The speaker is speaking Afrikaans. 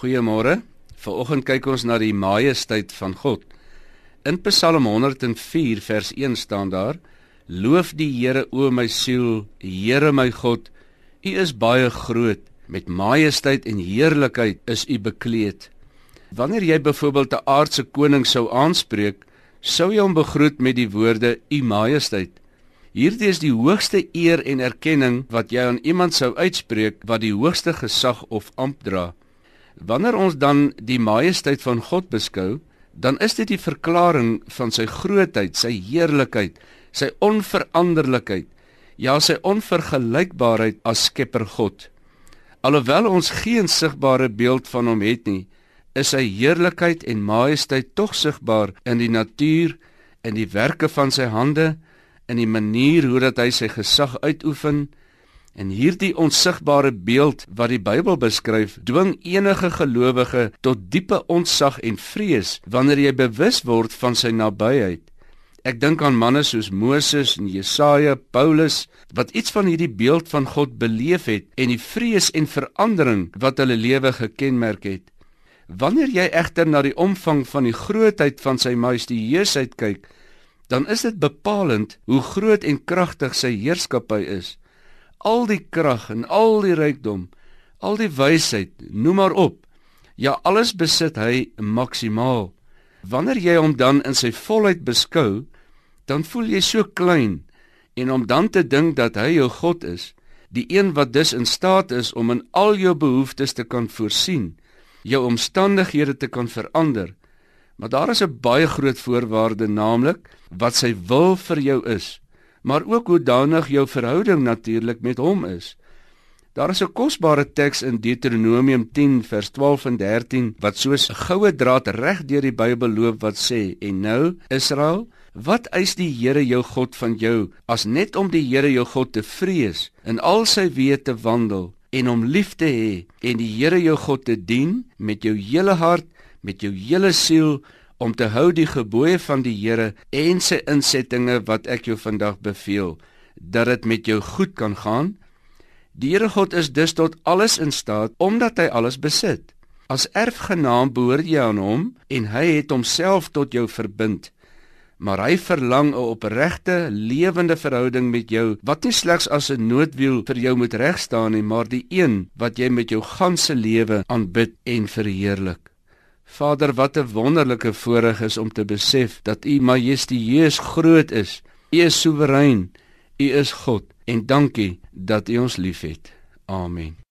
Goeiemôre. Vanoggend kyk ons na die majesteit van God. In Psalm 104 vers 1 staan daar: Loof die Here o my siel, Here my God. U is baie groot, met majesteit en heerlikheid is u bekleed. Wanneer jy byvoorbeeld 'n aardse koning sou aanspreek, sou jy hom begroet met die woorde: U majesteit. Hierdie is die hoogste eer en erkenning wat jy aan iemand sou uitspreek wat die hoogste gesag of ampt dra. Wanneer ons dan die majesteit van God beskou, dan is dit die verklaring van sy grootheid, sy heerlikheid, sy onveranderlikheid, ja sy onvergelykbaarheid as Skepper God. Alhoewel ons geen sigbare beeld van hom het nie, is sy heerlikheid en majesteit tog sigbaar in die natuur en die werke van sy hande in die manier hoe dat hy sy gesag uitoefen en hierdie onsigbare beeld wat die Bybel beskryf dwing enige gelowige tot diepe ontzag en vrees wanneer jy bewus word van sy nabyheid Ek dink aan manne soos Moses en Jesaja, Paulus wat iets van hierdie beeld van God beleef het en die vrees en verandering wat hulle lewe gekenmerk het. Wanneer jy egter na die omvang van die grootheid van sy majesteit kyk, dan is dit bepalend hoe groot en kragtig sy heerskappy is. Al die krag en al die rykdom, al die wysheid, noem maar op. Ja, alles besit hy maksimaal. Wanneer jy hom dan in sy volheid beskou, dan voel jy so klein en om dan te dink dat hy jou God is, die een wat dus in staat is om in al jou behoeftes te kan voorsien, jou omstandighede te kan verander, Maar daar is 'n baie groot voorwaarde, naamlik wat sy wil vir jou is, maar ook hoe danig jou verhouding natuurlik met hom is. Daar is 'n kosbare teks in Deuteronomium 10 vers 12 en 13 wat soos 'n goue draad reg deur die Bybel loop wat sê: "En nou, Israel, wat eis die Here jou God van jou as net om die Here jou God te vrees en al sy weë te wandel en hom lief te hê en die Here jou God te dien met jou hele hart, met jou hele siel om te hou die gebooie van die Here en sy insettinge wat ek jou vandag beveel dat dit met jou goed kan gaan. Die Here God is dus tot alles in staat omdat hy alles besit. As erfgenaam behoort jy aan hom en hy het homself tot jou verbind. Maar hy verlang 'n opregte, lewende verhouding met jou wat nie slegs as 'n noodwiel vir jou moet regstaan nie, maar die een wat jy met jou ganse lewe aanbid en verheerlik. Vader, wat 'n wonderlike voorreg is om te besef dat U majestueus groot is. U is soewerein. U is God en dankie dat U ons liefhet. Amen.